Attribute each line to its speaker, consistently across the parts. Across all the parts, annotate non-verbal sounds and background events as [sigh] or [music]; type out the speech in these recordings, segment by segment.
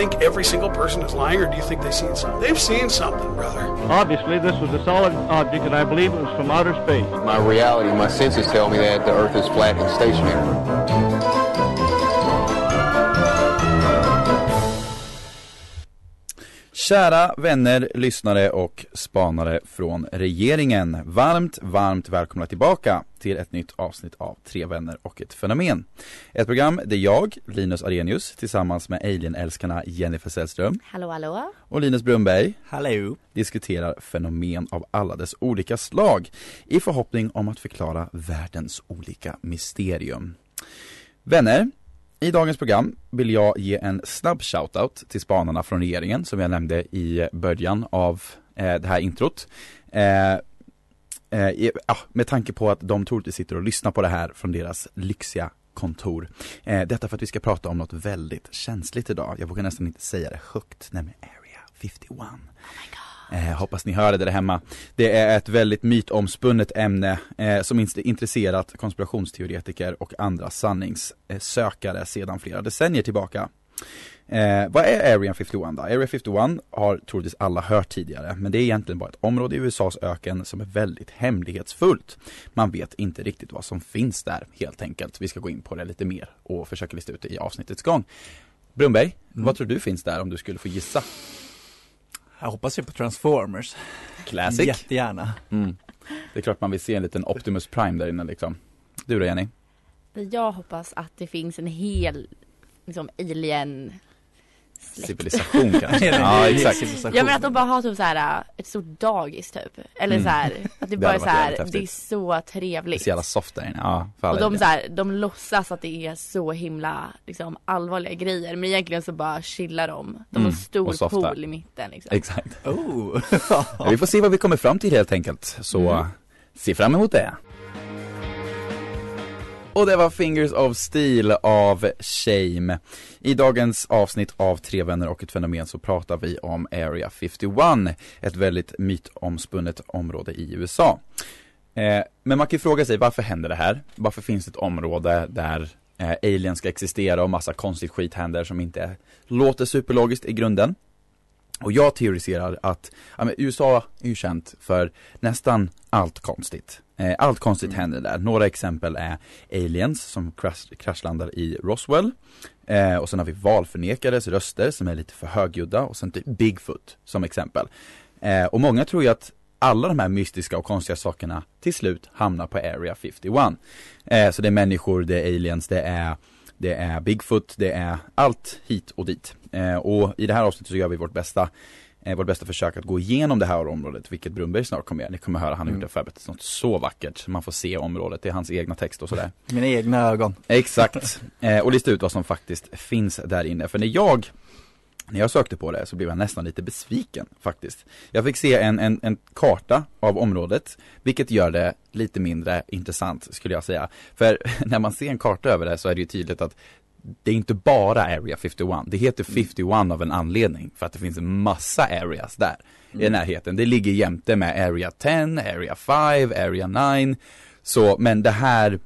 Speaker 1: Think every single person is lying, or do you think they've seen something? They've seen something, brother.
Speaker 2: Obviously, this was a solid object, and I believe it was from outer space.
Speaker 3: My reality, my senses tell me that the Earth is flat and stationary.
Speaker 4: Kära vänner, lyssnare och spanare från regeringen. Varmt, varmt välkomna tillbaka till ett nytt avsnitt av Tre vänner och ett fenomen. Ett program där jag, Linus Arrhenius, tillsammans med alien-älskarna Jennifer Sällström
Speaker 5: Hallå hallå.
Speaker 4: och Linus Brunnberg
Speaker 6: Hallå.
Speaker 4: diskuterar fenomen av alla dess olika slag i förhoppning om att förklara världens olika mysterium. Vänner, i dagens program vill jag ge en snabb shoutout till spanarna från regeringen som jag nämnde i början av eh, det här introt. Eh, eh, ja, med tanke på att de troligtvis sitter och lyssnar på det här från deras lyxiga kontor. Eh, detta för att vi ska prata om något väldigt känsligt idag. Jag vågar nästan inte säga det högt, nämligen Area 51. Eh, hoppas ni hörde det där hemma. Det är ett väldigt mytomspunnet ämne eh, som int- intresserat konspirationsteoretiker och andra sanningssökare sedan flera decennier tillbaka. Eh, vad är Area 51 då? Area 51 har troligtvis alla hört tidigare, men det är egentligen bara ett område i USAs öken som är väldigt hemlighetsfullt. Man vet inte riktigt vad som finns där helt enkelt. Vi ska gå in på det lite mer och försöka lista ut det i avsnittets gång. Brunberg, vad tror du finns där om du skulle få gissa?
Speaker 6: Jag hoppas ju på Transformers.
Speaker 4: Classic.
Speaker 6: Jättegärna.
Speaker 4: Mm. Det är klart man vill se en liten Optimus Prime där inne liksom. Du då Jenny?
Speaker 5: Jag hoppas att det finns en hel liksom alien släkt.
Speaker 4: Civilisation [laughs] kanske? Ja exakt.
Speaker 6: civilisation.
Speaker 5: Ja men att de bara har typ så här ett stort dagis typ. Eller
Speaker 4: Mm.
Speaker 5: så här, att det bara är
Speaker 4: hade
Speaker 5: så
Speaker 4: varit
Speaker 5: här,
Speaker 4: jävligt
Speaker 5: det är så
Speaker 4: Det är
Speaker 5: trevligt.
Speaker 4: så jävla soft där inne. Ja, för alla
Speaker 5: Och de, så här, de låtsas att det är så himla liksom, allvarliga grejer men egentligen så bara chillar de. De har
Speaker 4: Mm,
Speaker 5: en stor pool i mitten liksom.
Speaker 4: Exakt.
Speaker 6: Oh. [laughs]
Speaker 4: Ja, vi får se vad vi kommer fram till helt enkelt. Så
Speaker 5: Mm.
Speaker 4: se fram emot det. Och det var Fingers of Steel av Shame. I dagens avsnitt av Tre vänner och ett fenomen så pratar vi om Area 51, ett väldigt mytomspunnet område i USA. Eh, men man kan ju fråga sig varför händer det här? Varför finns det ett område där eh, aliens ska existera och massa konstigt skit händer som inte låter superlogiskt i grunden? Och jag teoriserar att ja, men USA är ju känt för nästan allt konstigt. Eh, allt konstigt händer där. Några exempel är aliens som crash, kraschlandar i Roswell. Eh, och sen har vi valförnekares röster som är lite för högljudda och sen typ Bigfoot som exempel. Eh, och många tror ju att alla de här mystiska och konstiga sakerna till slut hamnar på Area 51. Eh, så det är människor, det är aliens, det är det är Bigfoot, det är allt hit och dit. Eh, och i det här avsnittet så gör vi vårt bästa eh, vårt bästa försök att gå igenom det här området, vilket Brunberg snart kommer göra. Ni kommer höra, han har gjort det förberett något så vackert. Man får se området, det är hans egna text och sådär. [laughs]
Speaker 6: Mina egna ögon.
Speaker 4: Exakt, [laughs] eh, och lista ut vad som faktiskt finns där inne. För när jag när jag sökte på det så blev jag nästan lite besviken faktiskt. Jag fick se en, en, en karta av området, vilket gör det lite mindre intressant skulle jag säga. För [laughs] när man ser en karta över det så är det ju tydligt att det är inte bara Area 51, det heter 51 av en anledning för att det finns en massa areas där i närheten. Det ligger jämte med Area 10, Area 5, Area 9. Så, men det här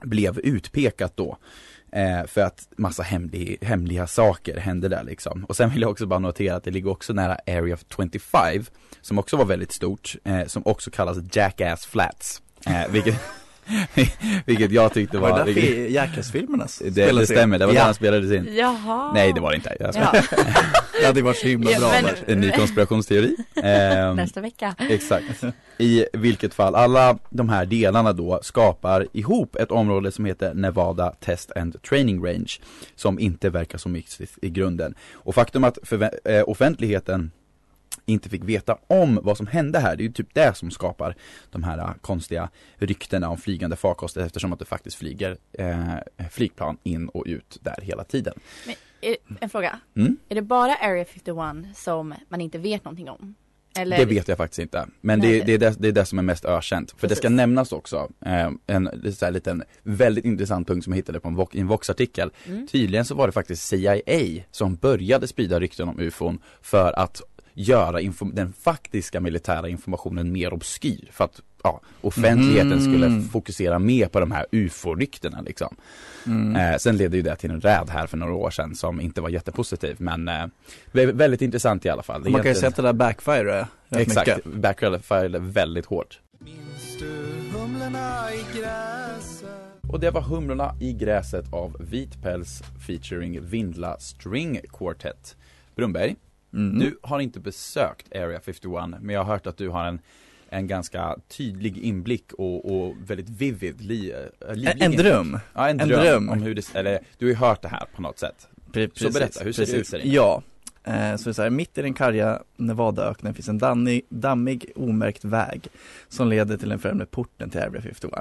Speaker 4: blev utpekat då. Eh, för att massa hemlig, hemliga saker hände där liksom. Och sen vill jag också bara notera att det ligger också nära Area 25, som också var väldigt stort, eh, som också kallas Jackass Flats. Eh, vilket, [laughs] vilket jag tyckte
Speaker 6: Var
Speaker 4: var...
Speaker 6: det därför
Speaker 4: vilket,
Speaker 6: Jackass-filmerna
Speaker 4: det, det stämmer, det var där
Speaker 6: ja.
Speaker 4: han spelades in.
Speaker 5: Jaha.
Speaker 4: Nej det var det inte, jag.
Speaker 5: Ja, [laughs]
Speaker 6: Det hade varit så himla
Speaker 5: Ja,
Speaker 6: bra
Speaker 5: men-
Speaker 6: där.
Speaker 4: En ny konspirationsteori. Ehm,
Speaker 5: nästa vecka.
Speaker 4: Exakt. I vilket fall, alla de här delarna då skapar ihop ett område som heter Nevada Test and Training Range. Som inte verkar så mystiskt i grunden. Och faktum att eh, offentligheten inte fick veta om vad som hände här, det är ju typ det som skapar de här eh, konstiga ryktena om flygande farkoster eftersom att det faktiskt flyger eh, flygplan in och ut där hela tiden.
Speaker 5: Men, är, en fråga.
Speaker 4: Mm?
Speaker 5: Är det bara Area 51 som man inte vet någonting om? Eller?
Speaker 4: Det vet jag faktiskt inte. Men det, det, är det, det är det som är mest ökänt. För det
Speaker 5: Precis.
Speaker 4: ska nämnas också, eh, en så här, liten väldigt intressant punkt som jag hittade på en, Vox- en Vox-artikel.
Speaker 5: Mm.
Speaker 4: Tydligen så var det faktiskt CIA som började sprida rykten om ufon för att göra den faktiska militära informationen mer obskyr. För att ja, offentligheten
Speaker 6: Mm.
Speaker 4: skulle fokusera mer på de här ufo-ryktena liksom.
Speaker 6: Mm.
Speaker 4: Eh, sen ledde ju det till en räd här för några år sedan som inte var jättepositiv men eh, vä- väldigt intressant i alla fall.
Speaker 6: Man kan ju säga att det där backfire
Speaker 4: Exakt,
Speaker 6: mycket.
Speaker 4: backfire väldigt hårt. Och det var Humlorna i gräset av Vitpäls featuring Vindla String Quartet. Brunberg,
Speaker 6: Mm.
Speaker 4: du har inte besökt Area 51 men jag har hört att du har en en ganska tydlig inblick och, och väldigt vivid, li, eh, livlig
Speaker 6: En, en dröm.
Speaker 4: Ja, en,
Speaker 6: en
Speaker 4: dröm,
Speaker 6: dröm.
Speaker 4: om hur det, eller du har ju hört det här på något sätt.
Speaker 6: Pre-
Speaker 4: Så berätta, hur ser det ut?
Speaker 6: Ja, eh, så, det är så här, mitt i den karga Nevadaöknen finns en dammig, dammig omärkt väg som leder till den främre porten till Area 51.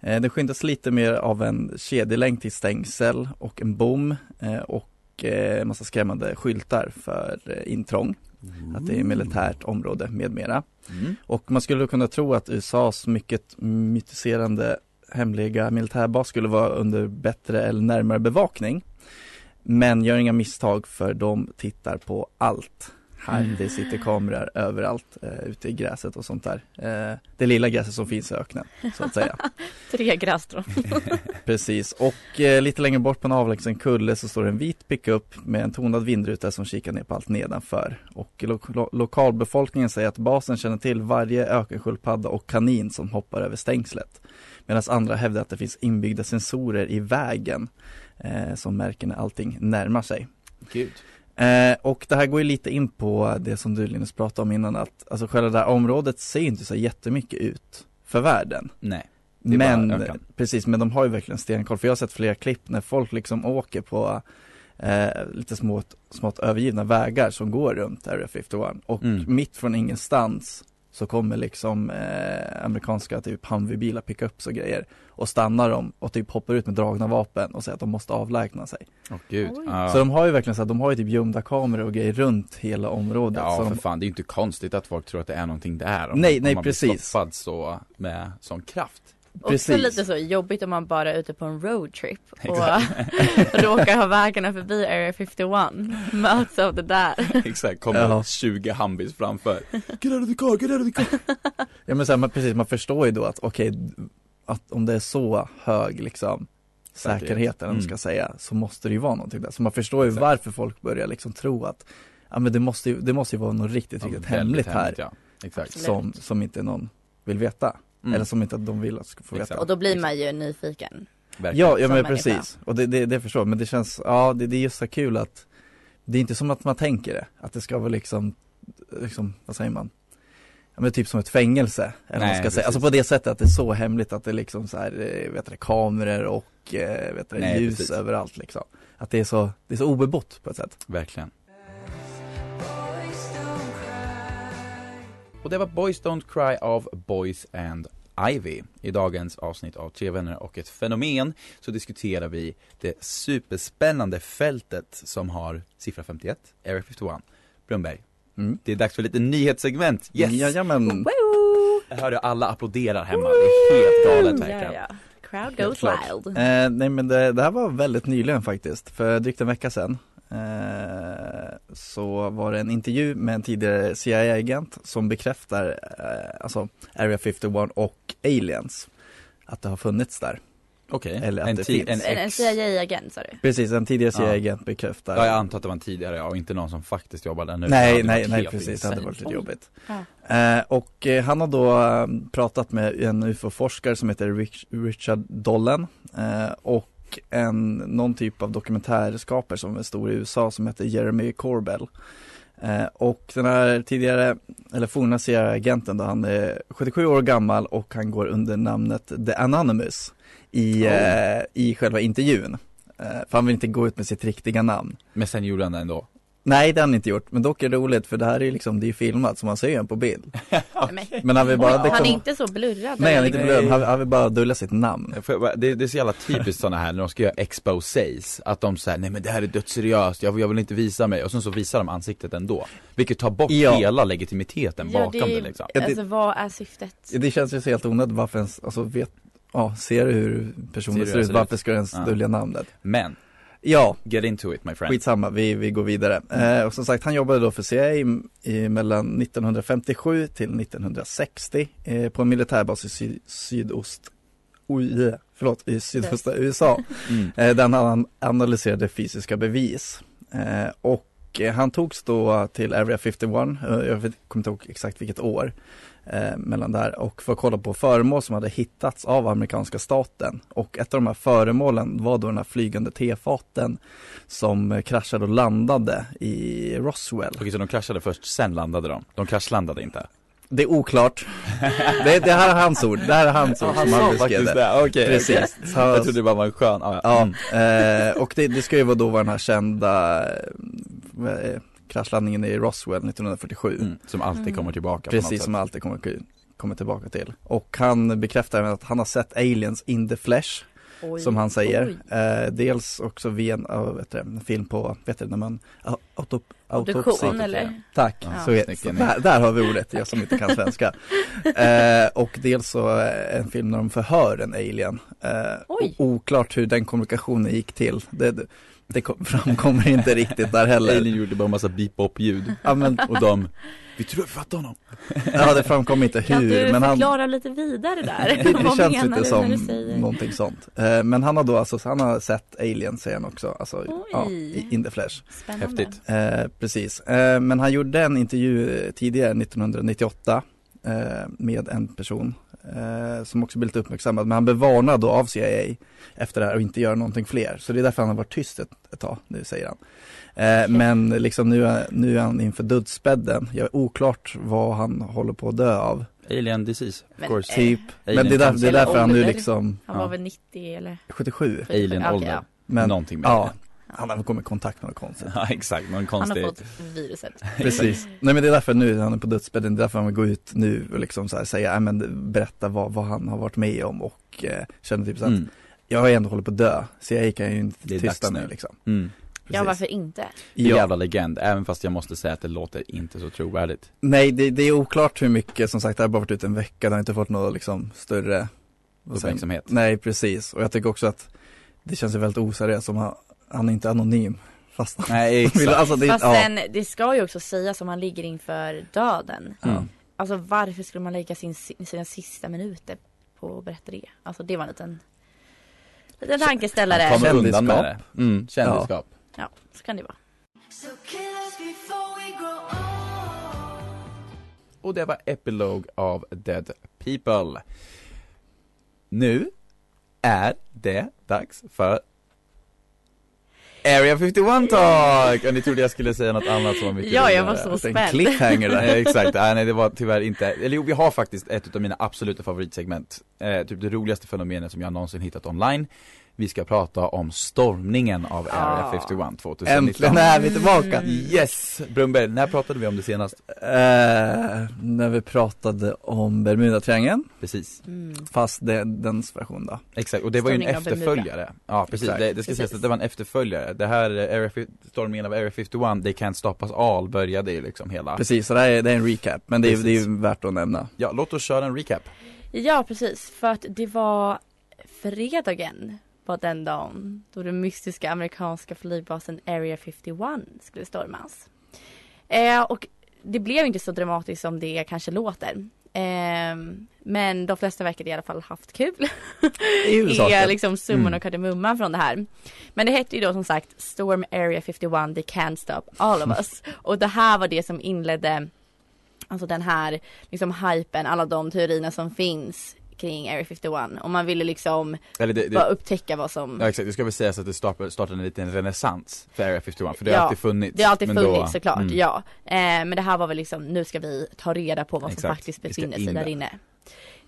Speaker 6: Eh, det skyndas lite mer av en kedjelänk till stängsel och en bom eh, och eh, massa skrämmande skyltar för eh, intrång. Att det är militärt område med mera.
Speaker 4: Mm.
Speaker 6: Och man skulle kunna tro att USAs mycket mytiserande hemliga militärbas skulle vara under bättre eller närmare bevakning. Men gör inga misstag för de tittar på allt. Här,
Speaker 4: Mm.
Speaker 6: det sitter kameror överallt eh, ute i gräset och sånt där. Eh, det lilla gräset som finns i öknen, så att säga. [laughs]
Speaker 5: Tre grässtrån. [laughs]
Speaker 6: Precis, och eh, lite längre bort på en avlägsen kulle så står en vit pickup med en tonad vindruta som kikar ner på allt nedanför. Och lo- lo- lokalbefolkningen säger att basen känner till varje ökensköldpadda och kanin som hoppar över stängslet. Medan andra hävdar att det finns inbyggda sensorer i vägen eh, som märker när allting närmar sig.
Speaker 4: Gud.
Speaker 6: Eh, och det här går ju lite in på det som du Linus pratade om innan att alltså själva det här området ser inte så jättemycket ut för världen.
Speaker 4: Nej.
Speaker 6: Men, precis, men de har ju verkligen stenkoll. För jag har sett flera klipp när folk liksom åker på eh, lite smått, smått övergivna vägar som går runt Area 51. Och
Speaker 4: Mm.
Speaker 6: mitt från ingenstans så kommer liksom eh, amerikanska typ Humvee-bilar, pickups och grejer och stannar dem och typ hoppar ut med dragna vapen och säger att de måste avlägsna sig.
Speaker 4: Åh gud.
Speaker 6: Så de har ju verkligen så att de har ju typ gömda kameror och grejer runt hela området.
Speaker 4: Ja
Speaker 6: så
Speaker 4: för
Speaker 6: de,
Speaker 4: fan, det är ju inte konstigt att folk tror att det är någonting där om,
Speaker 6: Nej, nej,
Speaker 4: om man blir
Speaker 6: precis.
Speaker 4: stoppad så med sån kraft
Speaker 5: Också
Speaker 6: Precis.
Speaker 5: lite så jobbigt om man bara är ute på en roadtrip och råkar [laughs] ha vägarna förbi Area 51. Möts av det där.
Speaker 4: Exakt, kommer
Speaker 6: Ja.
Speaker 4: 20 hambis framför [laughs] Get out of the car, get out of the car
Speaker 6: ja men så här, man, precis, man förstår ju då att okej, att om det är så hög liksom
Speaker 4: Säkerhet.
Speaker 6: säkerhet, eller vad man
Speaker 4: Mm.
Speaker 6: ska säga, så måste det ju vara någonting där. Så man förstår ju
Speaker 4: Exakt.
Speaker 6: varför folk börjar liksom tro att, ja men det måste ju, det måste ju vara något riktigt, riktigt
Speaker 4: Ja, väldigt
Speaker 6: hemligt här,
Speaker 4: ja. Exakt
Speaker 6: som, som inte någon vill veta.
Speaker 4: Mm.
Speaker 6: Eller som inte de vill att ska få veta.
Speaker 5: Och då blir man ju nyfiken.
Speaker 4: Verkligen.
Speaker 6: Ja, ja men
Speaker 5: människa.
Speaker 6: precis. Och det, det, det förstår jag. Men det känns, ja det, det är just så kul att Det är inte som att man tänker det, att det ska vara liksom, liksom, vad säger man? Ja men typ som ett fängelse, eller vad man
Speaker 4: Nej,
Speaker 6: ska
Speaker 4: precis.
Speaker 6: säga. Alltså på det sättet att det är så hemligt att det är liksom så här, eh, vet du, kameror och eh, vet du,
Speaker 4: Nej,
Speaker 6: ljus
Speaker 4: precis.
Speaker 6: överallt liksom. Att det är så, det är så obebott på ett sätt.
Speaker 4: Verkligen Och det var Boys Don't Cry av Boys and Ivy. I dagens avsnitt av Tre vänner och ett fenomen så diskuterar vi det superspännande fältet som har siffra 51, Area 51. Brunberg,
Speaker 6: Mm.
Speaker 4: det är dags för lite nyhetssegment. Yes!
Speaker 6: Jajamän.
Speaker 4: Jag hörde alla applåderar hemma, det är helt galet verkligen.
Speaker 5: Ja, ja. Crowd goes wild.
Speaker 6: Eh, nej men det, det här var väldigt nyligen faktiskt, för drygt en vecka sedan Så var det en intervju med en tidigare CIA-agent som bekräftar eh, alltså Area 51 och aliens Att det har funnits där
Speaker 4: Okej,
Speaker 6: Eller att
Speaker 4: en,
Speaker 6: det
Speaker 4: ti-
Speaker 6: finns.
Speaker 4: en
Speaker 5: En, CIA-agent sa du?
Speaker 6: Precis, en tidigare
Speaker 4: Ja.
Speaker 6: CIA-agent bekräftar
Speaker 4: Ja jag antar att det var en tidigare ja, och inte någon som faktiskt jobbar där nu
Speaker 6: Nej, nej, nej precis, det hade varit lite jobbigt
Speaker 5: Ja.
Speaker 6: eh, Och eh, han har då eh, pratat med en UFO-forskare som heter Rich, Richard Dollen eh, Och en, någon typ av dokumentärskapare som är stor i USA som heter Jeremy Corbell. Eh, Och den här tidigare, eller forna CIA-agenten då, han är 77 år gammal och han går under namnet The Anonymous i,
Speaker 4: Oh.
Speaker 6: eh, i själva intervjun. Eh, För han vill inte gå ut med sitt riktiga namn.
Speaker 4: Men sen gjorde han det ändå
Speaker 6: Nej det har han inte gjort, men dock är det roligt för det här är ju liksom, det är ju filmat så man ser ju en på bild [laughs]
Speaker 5: Men,
Speaker 6: Men han vill bara
Speaker 5: han
Speaker 6: liksom,
Speaker 5: är inte så blurrad.
Speaker 6: Nej han är inte blöd, han, han vill bara dölja sitt namn
Speaker 4: Det, det är så jävla typiskt sådana här när de ska göra exposés, att de säger nej men det här är dödsseriöst, jag, jag vill inte visa mig och sen så visar de ansiktet ändå Vilket tar bort
Speaker 6: Ja.
Speaker 4: hela legitimiteten
Speaker 5: Ja,
Speaker 4: bakom det,
Speaker 5: det,
Speaker 4: liksom
Speaker 6: Ja, det-
Speaker 5: alltså vad är syftet?
Speaker 6: Det känns ju så helt onödigt, varför ens, alltså vet, ja ser du hur personen
Speaker 4: Ser
Speaker 6: ser ut, varför ska du ens
Speaker 4: Ja.
Speaker 6: dölja namnet?
Speaker 4: Men,
Speaker 6: Ja,
Speaker 4: get into it my friend
Speaker 6: skitsamma, vi, vi går vidare. Eh, och som sagt, han jobbade då för CIA i, i mellan 1957 till 1960 eh, på en militärbas i syd, sydost, oj, förlåt, i sydöstra USA.
Speaker 4: mm.
Speaker 6: Eh, där han analyserade fysiska bevis. Eh, och eh, han togs då till Area 51, eh, jag kommer inte ihåg exakt vilket år, eh, mellan där och för att kolla på föremål som hade hittats av amerikanska staten. Och ett av de här föremålen var då den här flygande tefaten som kraschade och landade i Roswell.
Speaker 4: Okej så de kraschade först, sen landade de? De kraschlandade inte?
Speaker 6: Det är oklart. det, det här är hans ord, det här är hans ord som han beskrev det.
Speaker 4: det, okej
Speaker 6: Precis. Så-
Speaker 4: Jag trodde det bara var en skön, ah, ja,
Speaker 6: Ja,
Speaker 4: Mm.
Speaker 6: eh, och det, det ska ju vara då vara den här kända eh, kraschlandningen i Roswell 1947.
Speaker 4: Mm. Som alltid kommer tillbaka
Speaker 6: Precis som alltid kommer, kommer tillbaka till. Och han bekräftar även att han har sett aliens in the flesh,
Speaker 5: Oj,
Speaker 6: som han säger. Eh, dels också via en, uh, vet du, en film på, vet du, när man, uh, autop, autopsi.
Speaker 5: eller?
Speaker 6: Tack,
Speaker 5: Ja.
Speaker 6: så, är, så där, där har vi ordet, jag som inte kan svenska. [laughs] eh, och dels så eh, en film när de förhör en alien. Eh, oklart hur den kommunikationen gick till. Det, det, kom, framkommer inte riktigt där heller.
Speaker 4: Alien gjorde bara massa beep-bop-ljud
Speaker 6: Ja, men,
Speaker 4: och de, vi tror vi fattar honom
Speaker 6: ja det framkom inte
Speaker 5: Kan
Speaker 6: hur,
Speaker 5: du
Speaker 6: men han
Speaker 5: förklara lite vidare där? [laughs]
Speaker 6: det, det känns lite som någonting sånt. Eh, men han har då alltså, han har sett Alien säger han också, alltså
Speaker 5: Oj.
Speaker 6: ja, i in the flesh.
Speaker 5: Spännande.
Speaker 4: Häftigt
Speaker 6: Eh, precis, eh, men han gjorde en intervju tidigare 1998 eh, med en person eh, som också blev lite uppmärksammad, men han blev varnad då av CIA efter det här och inte göra någonting fler. Så det är därför han har varit tyst ett, ett tag, det säger han. Eh, men liksom nu, är- nu är han inför dödsbädden, jag är oklart vad han håller på att dö av.
Speaker 4: Alien disease, of
Speaker 5: Men,
Speaker 4: course
Speaker 5: eh,
Speaker 6: Typ,
Speaker 4: Alien
Speaker 6: men det är, där, det är därför han nu liksom,
Speaker 5: Han
Speaker 4: Ja.
Speaker 5: var väl 90 eller?
Speaker 6: 77,
Speaker 4: Alien ålder,
Speaker 5: ja.
Speaker 6: men
Speaker 4: någonting med
Speaker 6: ja, han har kommit i kontakt med något konstigt. [laughs]
Speaker 4: Ja exakt, någon
Speaker 5: Han
Speaker 4: konstig
Speaker 5: har fått viruset.
Speaker 6: Precis. [laughs] Nej men det är därför nu han är på dödsbädden, det är därför han vill gå ut nu och liksom så här säga, nej men berätta vad, vad han har varit med om och eh, känner typ så att
Speaker 4: mm.
Speaker 6: jag har ändå hållit på att dö, så jag kan ju inte
Speaker 4: Det är
Speaker 6: tysta nu
Speaker 4: nu.
Speaker 6: liksom.
Speaker 4: Mm.
Speaker 5: Ja, varför inte?
Speaker 6: Ja.
Speaker 4: jävla legend, även fast jag måste säga att det låter inte så trovärdigt
Speaker 6: Nej det, det är oklart hur mycket, som sagt det har bara varit ute en vecka, det har inte fått något liksom större
Speaker 4: Uppmärksamhet
Speaker 6: Nej precis, och jag tycker också att det känns ju väldigt oseriöst om han, han är inte anonym fast
Speaker 4: Nej [laughs] exakt
Speaker 6: alltså, det,
Speaker 5: Fast
Speaker 6: ja,
Speaker 5: sen, det ska ju också sägas om han ligger inför döden.
Speaker 4: Mm.
Speaker 5: Alltså varför skulle man lägga sin, sina sista minuter på att berätta det? Alltså det var en liten, liten
Speaker 4: Han
Speaker 5: tankeställare.
Speaker 4: kommer undan med det mm, Kändisskap
Speaker 5: Ja, så kan det vara.
Speaker 4: Och det var Epilogue av Dead People Nu är det dags för Area 51 Talk! Och ni trodde jag skulle säga något annat som var mycket
Speaker 5: Ja, jag var så
Speaker 6: en
Speaker 5: spänd.
Speaker 6: cliffhanger där. [laughs]
Speaker 4: Exakt, nej, nej det var tyvärr inte, eller jo vi har faktiskt ett av mina absoluta favoritsegment eh, Typ det roligaste fenomenet som jag någonsin hittat online Vi ska prata om stormningen av Area
Speaker 5: Ah.
Speaker 4: 51 2019
Speaker 6: Äntligen är vi tillbaka!
Speaker 4: Yes! Brumberg, när pratade vi om det senast?
Speaker 6: Eh, när vi pratade om Bermudatriangeln,
Speaker 4: Precis,
Speaker 5: Mm.
Speaker 6: fast det, dens version då.
Speaker 4: exakt, och det var ju en efterföljare Ja precis, det, det ska sägas att det var en efterföljare Det här eh, Area, fi- stormningen av Area 51, They Can't Stop Us All började ju liksom hela
Speaker 6: Precis, så det här är, det är en recap, men det är, det är ju värt att nämna.
Speaker 4: Ja, låt oss köra en recap
Speaker 5: Ja, precis. För att det var fredagen var den dagen då den mystiska amerikanska flygbasen Area 51 skulle stormas. Eh, och det blev inte så dramatiskt som det kanske låter. Eh, men de flesta verkade i alla fall haft kul.
Speaker 6: I
Speaker 5: är [laughs] liksom summan
Speaker 4: Mm.
Speaker 5: och kardemumman från det här. Men det hette ju då som sagt Storm Area 51, they can't stop all of us. [laughs] och det här var det som inledde Alltså den här liksom hypen, alla de teorierna som finns kring Area 51 och man ville liksom
Speaker 4: Eller det,
Speaker 5: bara
Speaker 4: det,
Speaker 5: upptäcka vad som
Speaker 4: ja exakt, det ska väl sägas att det startade, startade en liten renässans för Area 51 för det
Speaker 5: Ja,
Speaker 4: har alltid funnits
Speaker 5: Det har alltid funnits
Speaker 4: då-
Speaker 5: såklart,
Speaker 4: mm.
Speaker 5: ja. Eh, men det här var väl liksom, nu ska vi ta reda på vad som
Speaker 4: Exakt.
Speaker 5: faktiskt
Speaker 4: Vi ska
Speaker 5: befinner sig
Speaker 4: in
Speaker 5: där
Speaker 4: där.
Speaker 5: inne.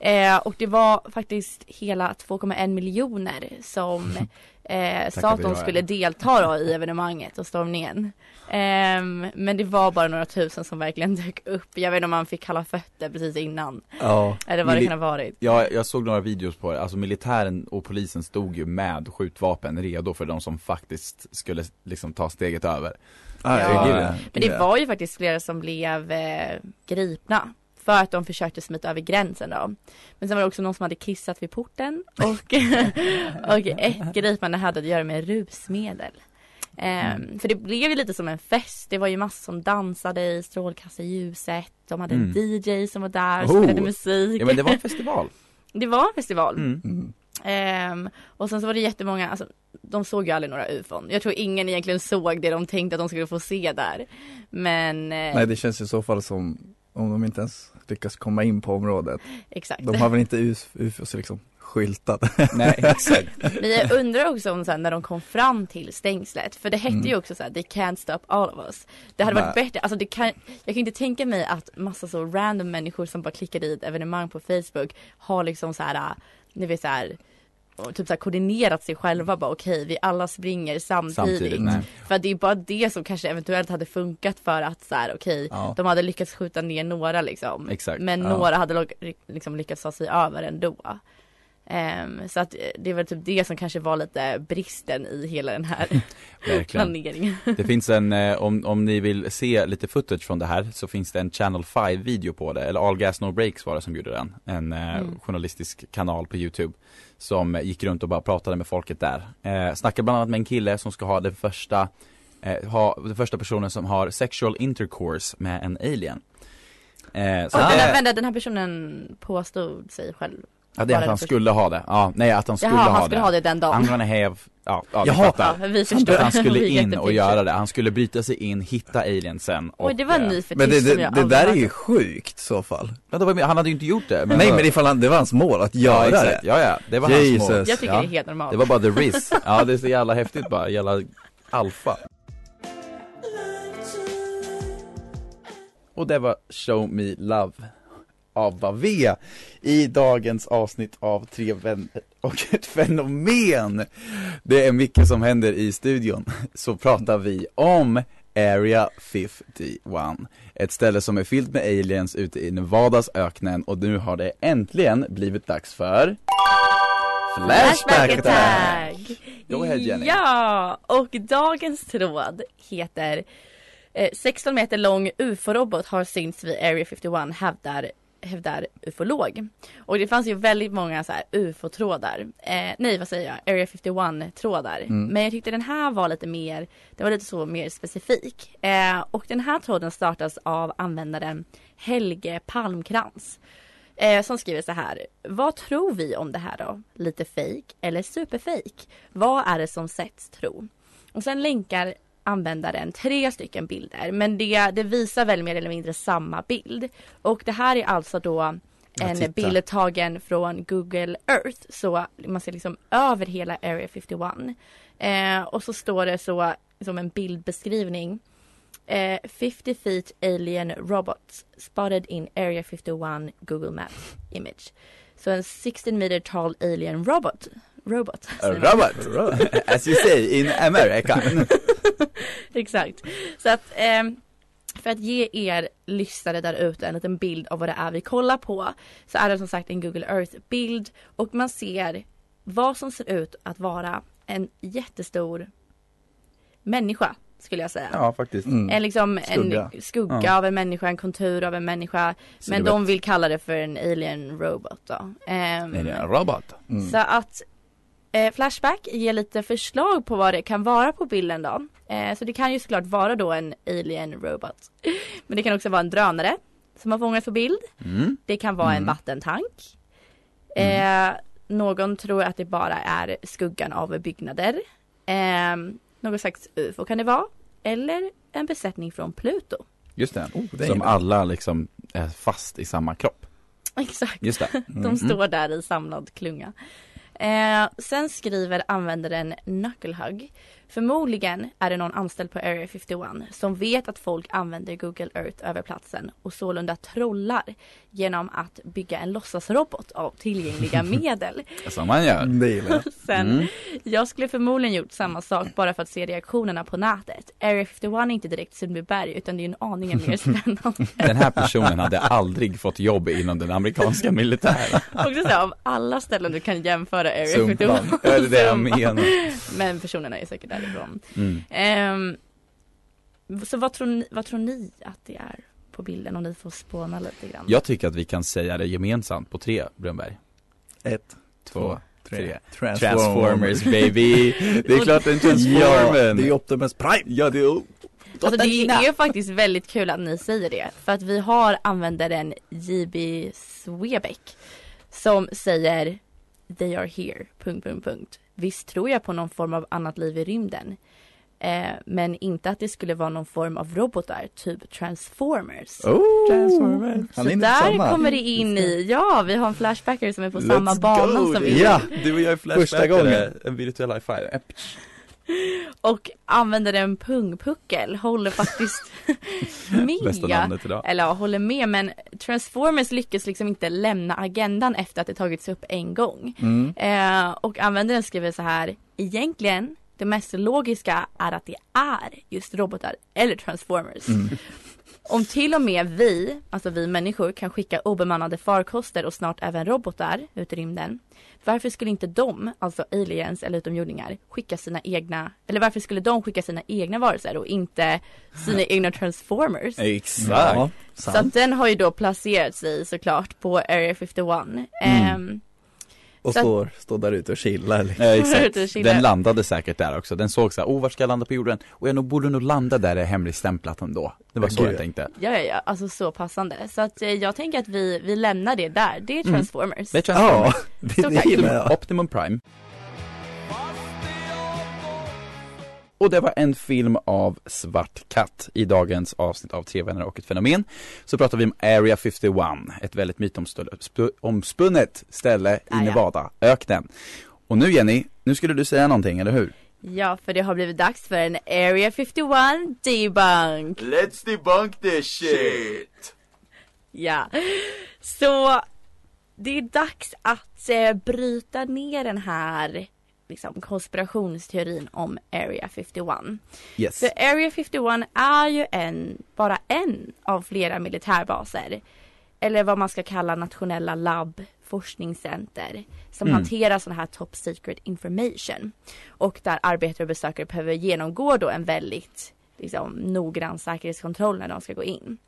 Speaker 5: Eh, och det var faktiskt hela 2,1 miljoner som [laughs] eh, sa att de skulle delta då i evenemanget och stormningen. Ehm, men det var bara några tusen som verkligen dök upp. Jag vet inte om man fick kalla fötter precis innan.
Speaker 6: Ja,
Speaker 5: Eller vad det
Speaker 4: Mili-
Speaker 5: kan ha varit.
Speaker 4: Ja, jag såg några videos på det, alltså militären och polisen stod ju med skjutvapen redo för de som faktiskt skulle liksom ta steget över.
Speaker 6: ah,
Speaker 5: ja. Men det var ju faktiskt flera som blev eh, gripna. För att de försökte smita över gränsen då. Men sen var det också någon som hade kissat vid porten [laughs] och, och ett gripande hade att göra med rusmedel. Ehm, För det blev ju lite som en fest. Det var ju massor som dansade i strålkastarljuset. De hade en
Speaker 4: Mm.
Speaker 5: DJ som var där och
Speaker 4: Oh.
Speaker 5: spelade musik.
Speaker 4: Ja men det var en [laughs] festival.
Speaker 5: Det var en festival.
Speaker 4: Mm.
Speaker 6: Mm.
Speaker 5: Ehm, och sen så var det jättemånga, alltså de såg ju aldrig några ufon. Jag tror ingen egentligen såg det de tänkte att de skulle få se där. Men eh,
Speaker 6: Nej det känns i så fall som om de inte ens lyckas komma in på området.
Speaker 5: exakt.
Speaker 6: De har väl inte UF- ufos liksom skyltat.
Speaker 4: Nej [laughs] exakt.
Speaker 5: Men jag undrar också om sen när de kom fram till stängslet, för det hette
Speaker 6: Mm.
Speaker 5: ju också så här, they can't stop all of us. Det hade varit
Speaker 6: Nej.
Speaker 5: bättre, alltså det kan, jag kan inte tänka mig att massa så random människor som bara klickar i ett evenemang på Facebook har liksom så här, ni vet så här typ så här koordinerat sig själva bara okej vi alla springer samtidigt.
Speaker 4: Samtidigt.
Speaker 5: För det är bara det som kanske eventuellt hade funkat för att så här okej
Speaker 6: Ja.
Speaker 5: de hade lyckats skjuta ner några liksom.
Speaker 4: Exakt,
Speaker 5: Men
Speaker 6: ja.
Speaker 5: några hade liksom lyckats ta sig över ändå. Ehm, så att eh, det är väl typ det som kanske var lite bristen i hela den här [laughs] planeringen. [laughs]
Speaker 4: Det finns en, eh, om, om ni vill se lite footage från det här så finns det en Channel 5 video på det, eller All Gas No Breaks var det som gjorde den. En eh,
Speaker 5: Mm.
Speaker 4: journalistisk kanal på Youtube. Som gick runt och bara pratade med folket där. Eh, snackade bland annat med en kille som ska ha den första, eh, ha, den första personen som har sexual intercourse med en alien. Eh, så
Speaker 5: Och här, vänta, den här personen påstod sig själv.
Speaker 4: Ja, det är att han skulle ha det. Ja, nej att han skulle
Speaker 5: Jaha,
Speaker 4: ha
Speaker 5: han skulle
Speaker 4: det.
Speaker 5: ha det den dagen.
Speaker 4: I'm gonna have, ja, ja
Speaker 6: Jaha.
Speaker 5: Ja, vi förstår.
Speaker 4: Att han skulle [laughs] in och göra det, han skulle bryta sig in, hitta aliensen och
Speaker 5: Oj, det var en
Speaker 4: eh,
Speaker 5: ny fetisch
Speaker 6: Men det, det, det där är ju sjukt i så fall.
Speaker 4: Ja, det var, han hade ju inte gjort det men
Speaker 6: Nej men ifall han, det var hans mål att göra
Speaker 4: ja,
Speaker 6: det.
Speaker 4: exakt. ja, ja, det var hans mål
Speaker 6: Jesus.
Speaker 5: Jag tycker
Speaker 4: ja.
Speaker 5: det är helt normalt.
Speaker 4: Det var bara the risk, ja det är så jävla häftigt bara, jävla alfa Och det var Show Me Love av Bavea i dagens avsnitt av Tre vänner och ett fenomen. Det är mycket som händer i studion. Så pratar vi om Area 51. Ett ställe som är fyllt med aliens ute i Nevadas öknen och nu har det äntligen blivit dags för Flashback Attack! Go ahead, Jenny.
Speaker 5: Ja, och dagens tråd heter eh, 16 meter lång ufo-robot har synts vid Area 51 hävdar hävdar ufolog. Och det fanns ju väldigt många så här ufo-trådar. Eh, nej vad säger jag, Area 51-trådar. Men jag tyckte den här var lite mer, det var lite så mer specifik. Eh, och den här tråden startas av användaren Helge Palmkrans. Eh, som skriver så här. Vad tror vi om det här då? Lite fake eller superfake? Vad är det som sätts tro? Och sen länkar användaren tre stycken bilder men det, det visar väl mer eller mindre samma bild. Och det här är alltså då en bild tagen från Google Earth så man ser liksom över hela Area 51. Eh, och så står det så som en bildbeskrivning Eh, 50 feet alien robots spotted in Area 51 Google Maps image. Så en 16 meter tall alien robot. Robot.
Speaker 4: A robot, [laughs] as you say in America [laughs]
Speaker 5: Exakt. Så att ehm, för att ge er lyssnare där ute en liten bild av vad det är vi kollar på så är det som sagt en Google Earth bild och man ser vad som ser ut att vara en jättestor människa skulle jag säga.
Speaker 4: Ja faktiskt
Speaker 6: Mm.
Speaker 5: En, liksom,
Speaker 6: Skugga.
Speaker 5: en skugga
Speaker 4: Ja.
Speaker 5: av en människa, en kontur av en människa. Men
Speaker 4: Silhuett.
Speaker 5: de vill kalla det för en alien robot då. Ehm,
Speaker 4: Nej det är en robot
Speaker 6: Mm.
Speaker 5: Så att eh, Flashback ger lite förslag på vad det kan vara på bilden då. Eh, så det kan ju såklart vara då en alien robot. [laughs] Men det kan också vara en drönare som har fångats på bild.
Speaker 4: mm.
Speaker 5: Det kan vara en
Speaker 6: Mm.
Speaker 5: vattentank. Eh, någon tror att det bara är skuggan av byggnader. Eh, någon slags ufo kan det vara. Eller en besättning från Pluto.
Speaker 4: Just det,
Speaker 6: Oh, det
Speaker 4: som alla liksom är fast i samma kropp [laughs]
Speaker 5: Exakt.
Speaker 4: Just det
Speaker 5: De står där i samlad klunga. Eh, sen skriver användaren Knucklehug. Förmodligen är det någon anställd på Area 51 som vet att folk använder Google Earth över platsen och sålunda trollar genom att bygga en låtsasrobot av tillgängliga [laughs] medel.
Speaker 4: Som man gör.
Speaker 5: Sen,
Speaker 4: Mm.
Speaker 5: Jag skulle förmodligen gjort samma sak bara för att se reaktionerna på nätet. Area 51 är inte direkt Sundbyberg utan det är en aningen mer [laughs] spännande.
Speaker 4: Den här personen hade aldrig fått jobb inom den amerikanska militären. [laughs]
Speaker 5: Och så av alla ställen du kan jämföra Area 51.
Speaker 4: Sumpland. Ja, det är det jag
Speaker 5: Sumpan.
Speaker 4: menar.
Speaker 5: Men personerna är säkert därifrån.
Speaker 4: Mm.
Speaker 5: Ehm, så vad tror, ni, vad tror ni att det är på bilden om ni får spåna lite grann?
Speaker 4: Jag tycker att vi kan säga det gemensamt på tre, Brunberg.
Speaker 6: Ett,
Speaker 4: Två, tre.
Speaker 6: Transformers.
Speaker 4: Transformers baby! [laughs] Det är klart en
Speaker 6: Ja,
Speaker 4: Transformen!
Speaker 6: det är Optimus Prime.
Speaker 4: Ja, det är
Speaker 5: Alltså det är faktiskt väldigt kul att ni säger det. För att vi har användaren JB Swebeck som säger They are here, punkt, punkt, punkt. Visst tror jag på någon form av annat liv i rymden. Eh, men inte att det skulle vara någon form av robotar, typ Transformers.
Speaker 6: Oh, Transformers.
Speaker 5: Så där
Speaker 6: samma.
Speaker 5: kommer det in i, ja vi har en flashbacker som är på samma
Speaker 4: Let's
Speaker 5: bana
Speaker 4: go!
Speaker 5: som vi.
Speaker 6: Ja.
Speaker 4: Du och jag är
Speaker 6: Första gången.
Speaker 4: flashbackare, en virtuell high five.
Speaker 5: Och användaren Pungpuckel håller faktiskt [laughs]
Speaker 4: Bästa
Speaker 5: med. Eller ja, håller med men Transformers lyckas liksom inte lämna agendan efter att det tagits upp en gång.
Speaker 6: Mm.
Speaker 5: Eh, och användaren skriver så här. Egentligen, det mest logiska är att det är just robotar eller Transformers. Om till och med vi, alltså vi människor, kan skicka obemannade farkoster och snart även robotar ut i rymden. Varför skulle inte de, alltså aliens eller utomjordingar, skicka sina egna, eller varför skulle de skicka sina egna varelser och inte sina egna transformers?
Speaker 4: Exakt!
Speaker 6: Ja,
Speaker 5: Så att den har ju då placerat sig såklart på Area 51. Ehm,
Speaker 6: Och
Speaker 5: så att-
Speaker 6: står, står där ute och chillar liksom.
Speaker 4: Ja, exakt. Den landade säkert där också. Den såg så här, oh vart ska jag landa på jorden? Och jag nog, borde nog landa där det är hemligstämplat ändå. Det var så jag tänkte.
Speaker 5: Ja, ja, ja, alltså så passande. Så att eh, jag tänker att vi, vi lämnar det där. Det är
Speaker 4: Mm.
Speaker 5: Transformers.
Speaker 4: Det är Transformers.
Speaker 6: Ja, [laughs] det, det jag.
Speaker 4: Optimum Prime. Och det var en film av Svart katt. I dagens avsnitt av Tre vänner och ett fenomen så pratar vi om Area 51, ett väldigt mytomspunnet ställe i
Speaker 5: Ah, ja.
Speaker 4: Nevada-öknen. Och nu Jenny, nu skulle du säga någonting, eller hur?
Speaker 5: Ja, för det har blivit dags för en Area 51 debunk.
Speaker 4: Let's debunk this shit!
Speaker 5: Ja, så det är dags att eh, bryta ner den här liksom, konspirationsteorin om Area 51.
Speaker 4: Yes.
Speaker 5: För Area 51 är ju en, bara en av flera militärbaser. Eller vad man ska kalla nationella labb, forskningscenter. Som
Speaker 4: Mm.
Speaker 5: hanterar sån här top secret information. Och där arbetare och besökare behöver genomgå då en väldigt liksom, noggrann säkerhetskontroll när de ska gå in.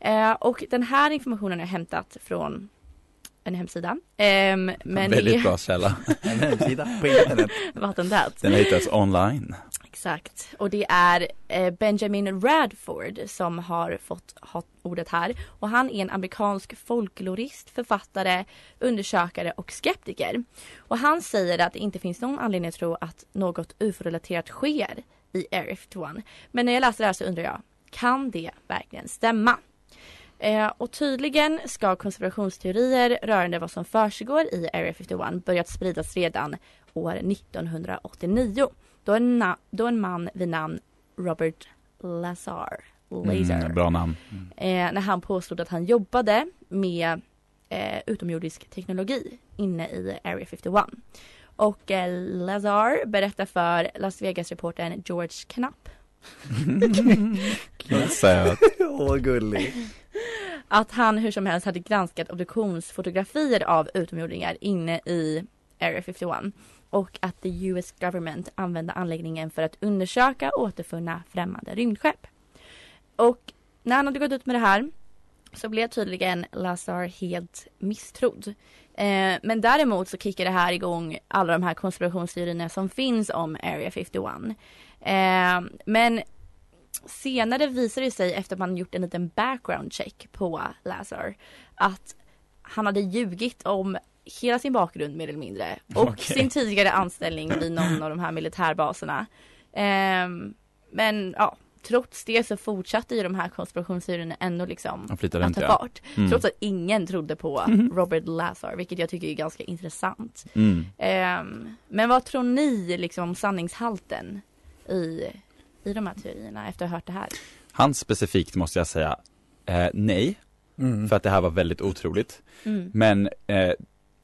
Speaker 5: Eh, och den här informationen är hämtat från en hemsida. Ehm, men
Speaker 4: Väldigt
Speaker 5: är
Speaker 4: bra källa. [laughs]
Speaker 6: En hemsida på internet.
Speaker 5: vattentät.
Speaker 4: Den hittas online.
Speaker 5: Exakt. Och det är eh, Benjamin Radford som har fått ha ordet här. Och han är en amerikansk folklorist, författare, undersökare och skeptiker. Och han säger att det inte finns någon anledning att tro att något ufo-relaterat sker i Area 51. Men när jag läser det här så undrar jag, kan det verkligen stämma? Eh, och tydligen ska konspirationsteorier rörande vad som försiggår i Area 51 börjat spridas redan år 1989 då en, na- då en man vid namn Robert Lazar, Lazar
Speaker 4: Mm, bra namn.
Speaker 5: eh, när han påstod att han jobbade med eh, utomjordisk teknologi inne i Area 51. Och eh, Lazar berättar för Las Vegas-reportern George Knapp [laughs]
Speaker 4: Söt.
Speaker 6: Åh, gullig
Speaker 5: att han hur som helst hade granskat obduktionsfotografier av utomjordingar inne i Area 51 och att the US government använde anläggningen för att undersöka återfunna främmande rymdskepp. Och när han hade gått ut med det här så blev tydligen Lazar helt misstrodd. Eh, men däremot så kickar det här igång alla de här konspirationsteorierna som finns om Area 51. Eh, men senare visar det sig efter att man gjort en liten background check på Lazar att han hade ljugit om hela sin bakgrund mer eller mindre och
Speaker 4: Okej.
Speaker 5: sin tidigare anställning vid någon av de här militärbaserna. Ehm, men ja, trots det så fortsatte ju de här konspirationsteorierna ändå liksom att
Speaker 4: inte
Speaker 5: ta
Speaker 4: ja.
Speaker 5: fart.
Speaker 4: Mm.
Speaker 5: Trots att ingen trodde på [laughs] Robert Lazar, vilket jag tycker är ganska intressant.
Speaker 4: Mm.
Speaker 5: Ehm, men vad tror ni liksom om sanningshalten i, i de här teorierna efter att ha hört det här?
Speaker 4: Han specifikt måste jag säga eh, nej,
Speaker 6: Mm.
Speaker 4: för att det här var väldigt otroligt.
Speaker 5: Mm.
Speaker 4: Men, eh,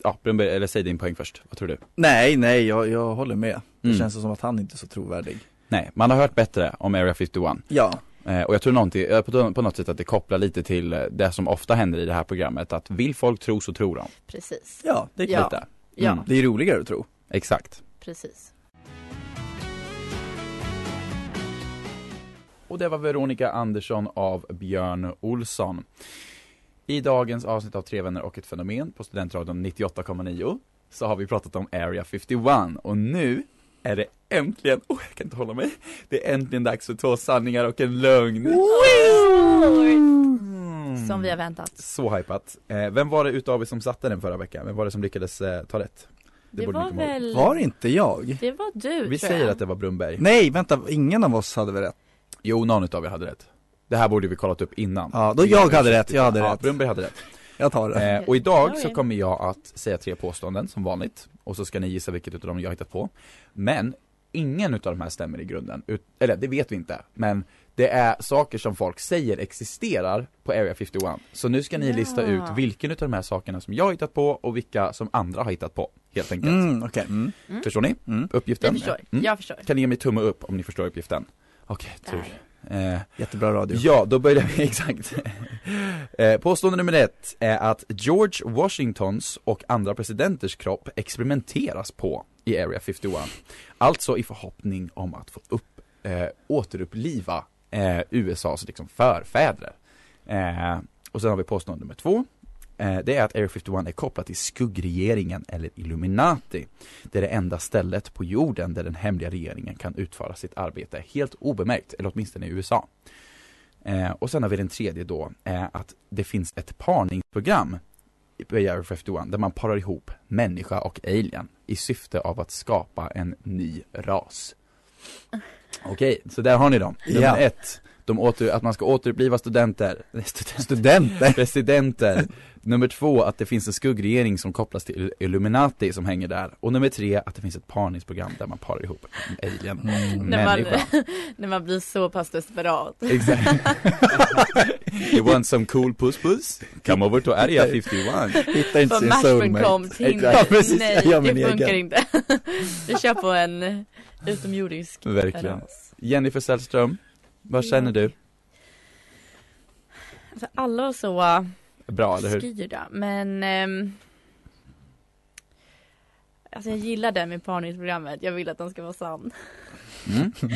Speaker 4: ja, Brunberg, eller säg din poäng först, vad tror du?
Speaker 6: Nej, nej, jag, jag håller med. Det
Speaker 4: Mm.
Speaker 6: känns som att han inte är så trovärdig.
Speaker 4: Nej, man har hört bättre om Area 51.
Speaker 6: Ja.
Speaker 4: Eh, och jag tror någonting, eh, på, något sätt att det kopplar lite till eh, det som ofta händer i det här programmet, att vill folk tro så tror de.
Speaker 5: Precis.
Speaker 6: Ja, det är.
Speaker 5: Ja,
Speaker 4: Mm.
Speaker 6: Det är roligare att tro.
Speaker 4: Exakt.
Speaker 5: precis.
Speaker 4: Och det var Veronica Andersson av Björn Olsson. I dagens avsnitt av Tre vänner och ett fenomen på Studentradion 98,9 så har vi pratat om Area 51 och nu är det äntligen, oh jag kan inte hålla mig, det är äntligen dags för två sanningar och en lögn. Mm.
Speaker 5: Som vi har väntat.
Speaker 4: Så hypat. Eh, vem var det utav er som satte den förra veckan? Vem var det som lyckades eh, ta rätt?
Speaker 5: Det,
Speaker 4: borde ni
Speaker 5: var
Speaker 4: ihåg.
Speaker 5: väl,
Speaker 6: Var det inte jag?
Speaker 5: det var du
Speaker 4: Vi
Speaker 5: tror
Speaker 4: säger
Speaker 5: jag.
Speaker 4: att det var Brunberg.
Speaker 6: Nej, vänta, ingen av oss hade väl rätt?
Speaker 4: Jo, någon utav er hade rätt. Det här borde vi kollat upp innan.
Speaker 6: Ja, då jag hade rätt, jag hade
Speaker 4: ja,
Speaker 6: rätt.
Speaker 4: Brunberg hade rätt.
Speaker 6: Jag tar det.
Speaker 4: Eh, och idag så kommer jag att säga tre påståenden som vanligt och så ska ni gissa vilket utav dem jag har hittat på. Men ingen utav de här stämmer i grunden, Ut, eller det vet vi inte, men det är saker som folk säger existerar på Area 51. Så nu ska ni
Speaker 5: Ja.
Speaker 4: lista ut vilken utav de här sakerna som jag har hittat på och vilka som andra har hittat på, helt enkelt.
Speaker 6: Mm, okej. Mm.
Speaker 4: Förstår ni
Speaker 6: Mm.
Speaker 4: uppgiften?
Speaker 5: Jag förstår,
Speaker 4: Mm.
Speaker 5: jag förstår.
Speaker 4: Kan ni ge mig tumme upp om ni förstår uppgiften? Okej, tur. Eh,
Speaker 6: Jättebra radio.
Speaker 4: Ja, då börjar vi, [laughs] exakt. Eh, Påstående nummer ett är att George Washingtons och andra presidenters kropp experimenteras på i Area 51. Alltså i förhoppning om att få upp, eh, återuppliva eh, USAs liksom förfäder. Eh, och sen har vi påstående nummer två. Eh, det är att Area 51 är kopplat till skuggregeringen eller Illuminati. Det är det enda stället på jorden där den hemliga regeringen kan utföra sitt arbete helt obemärkt, eller åtminstone i USA. Eh, och sen har vi den tredje då, eh, att det finns ett parningsprogram i Area 51 där man parar ihop människa och alien i syfte av att skapa en ny ras. Okej, så där har ni dem. Nummer
Speaker 6: Ja.
Speaker 4: ett, de åter, att man ska återuppliva studenter, [laughs] studenter,
Speaker 6: Studenter.
Speaker 4: presidenter. Nummer två, att det finns en skuggregering som kopplas till Illuminati som hänger där. Och nummer tre, att det finns ett parningsprogram där man parar ihop en alien
Speaker 6: Mm.
Speaker 5: När man, [laughs] när man blir så pass desperat.
Speaker 4: Exakt. [laughs] you want some cool puss puss? Come over to Area 51.
Speaker 6: Hittar inte sin soulmate.
Speaker 5: Tinder,
Speaker 6: Ja, precis.
Speaker 5: nej det funkar
Speaker 6: egen.
Speaker 5: inte. Vi kör på en utomjordisk
Speaker 4: Verkligen. Jennifer Sällström, vad känner du?
Speaker 5: Alltså alla var så
Speaker 4: Bra, eller hur?
Speaker 5: styrda men ehm, Alltså jag gillar den med parningsprogrammet, jag vill att den ska vara sann.
Speaker 4: Mm. [laughs]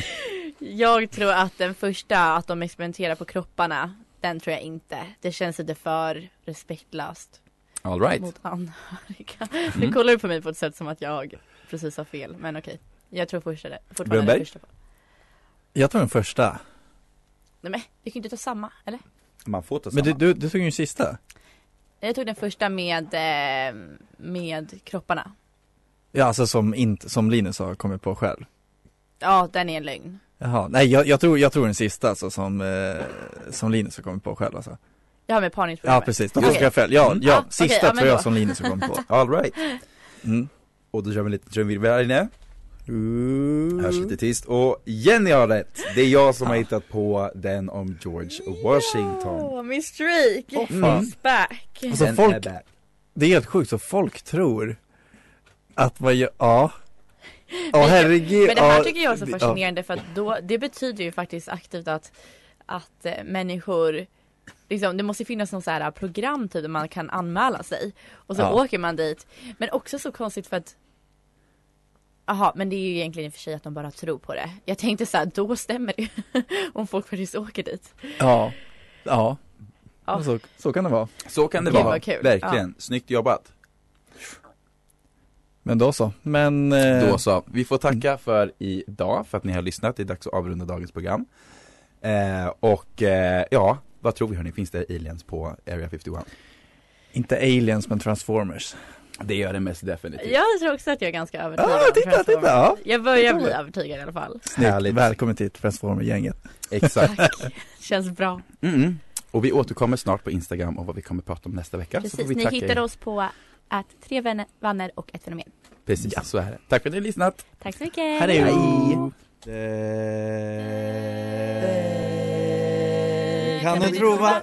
Speaker 5: Jag tror att den första, att de experimenterar på kropparna, den tror jag inte. Det känns lite för respektlöst
Speaker 4: All right.
Speaker 5: mot anhöriga.
Speaker 4: Mm.
Speaker 5: Nu kollar du på mig på ett sätt som att jag precis har fel, men okej. Jag tror första det, fortfarande
Speaker 4: Brunnberg?
Speaker 5: den första.
Speaker 6: Jag tar den första.
Speaker 5: Nej men, vi kan inte ta samma, eller?
Speaker 4: Man får ta
Speaker 6: Men
Speaker 4: samma.
Speaker 6: du, du, du tog ju den sista.
Speaker 5: Jag tog den första med, eh, med kropparna.
Speaker 6: Ja, alltså som, inte, som Linus har kommit på själv.
Speaker 5: Ja, den är en lögn.
Speaker 6: Jaha, nej jag, jag, tror, jag tror den sista alltså som, eh, som Linus har kommit på själv alltså.
Speaker 5: Jag har med parningsprogrammet.
Speaker 6: Ja precis, då
Speaker 5: Okej.
Speaker 6: tolkar jag fel. Ja,
Speaker 4: Mm.
Speaker 6: ja,
Speaker 5: Ah, okej,
Speaker 6: sista
Speaker 5: ja, men
Speaker 6: tror jag som Linus har kommit på. [laughs]
Speaker 4: All right.
Speaker 6: Mm.
Speaker 4: Och då kör vi lite trumvirvel här inne. Hörs lite tyst. Och Jenny har rätt. Det är jag som har hittat på den om George Washington.
Speaker 5: Åh, min streak
Speaker 6: Åh, fan.
Speaker 5: is back.
Speaker 6: Alltså folk,
Speaker 4: back.
Speaker 6: det är helt sjukt så folk tror att vad jag, ja. [laughs] Ja
Speaker 5: Men-
Speaker 6: herregud.
Speaker 5: Men det här tycker jag är så fascinerande för att då, det betyder ju faktiskt aktivt att, att eh, människor Liksom, det måste finnas någon så här program typ där man kan anmäla sig och så
Speaker 6: Ja.
Speaker 5: åker man dit. Men också så konstigt för att Jaha, men det är ju egentligen i och för sig att de bara tror på det. Jag tänkte så här, då stämmer det. [laughs] Om folk faktiskt åker dit.
Speaker 6: Ja, ja.
Speaker 5: Ja.
Speaker 6: Så, så kan det vara.
Speaker 4: Så kan det
Speaker 5: Gud,
Speaker 4: vara.
Speaker 5: kul.
Speaker 4: Verkligen. Snyggt jobbat.
Speaker 6: Men då så. Men, eh,
Speaker 4: Då så. Vi får tacka för idag, för att ni har lyssnat. Det är dags att avrunda dagens program. Eh, och eh, ja, vad tror vi hörni? Finns det aliens på Area 51?
Speaker 6: inte aliens men transformers.
Speaker 4: Det gör det mest definitivt.
Speaker 5: Jag tror också att jag är ganska övertygad
Speaker 6: Ja,
Speaker 5: om
Speaker 6: titta, titta, ja.
Speaker 5: Jag börjar bli övertygad i alla fall.
Speaker 6: Snyggt,
Speaker 4: Härligt.
Speaker 6: välkommen till Transformer-gänget.
Speaker 4: Exakt.
Speaker 5: Känns bra.
Speaker 4: Mm. Och vi återkommer snart på Instagram om vad vi kommer prata om nästa vecka. så får
Speaker 5: Precis,
Speaker 4: vi
Speaker 5: ni
Speaker 4: tacka
Speaker 5: hittar
Speaker 4: er.
Speaker 5: oss på att tre vänner, vänner och ett fenomen.
Speaker 4: Precis, så är det. Tack för att ni har lyssnat.
Speaker 5: Tack så mycket.
Speaker 6: Hej! Kan du prova?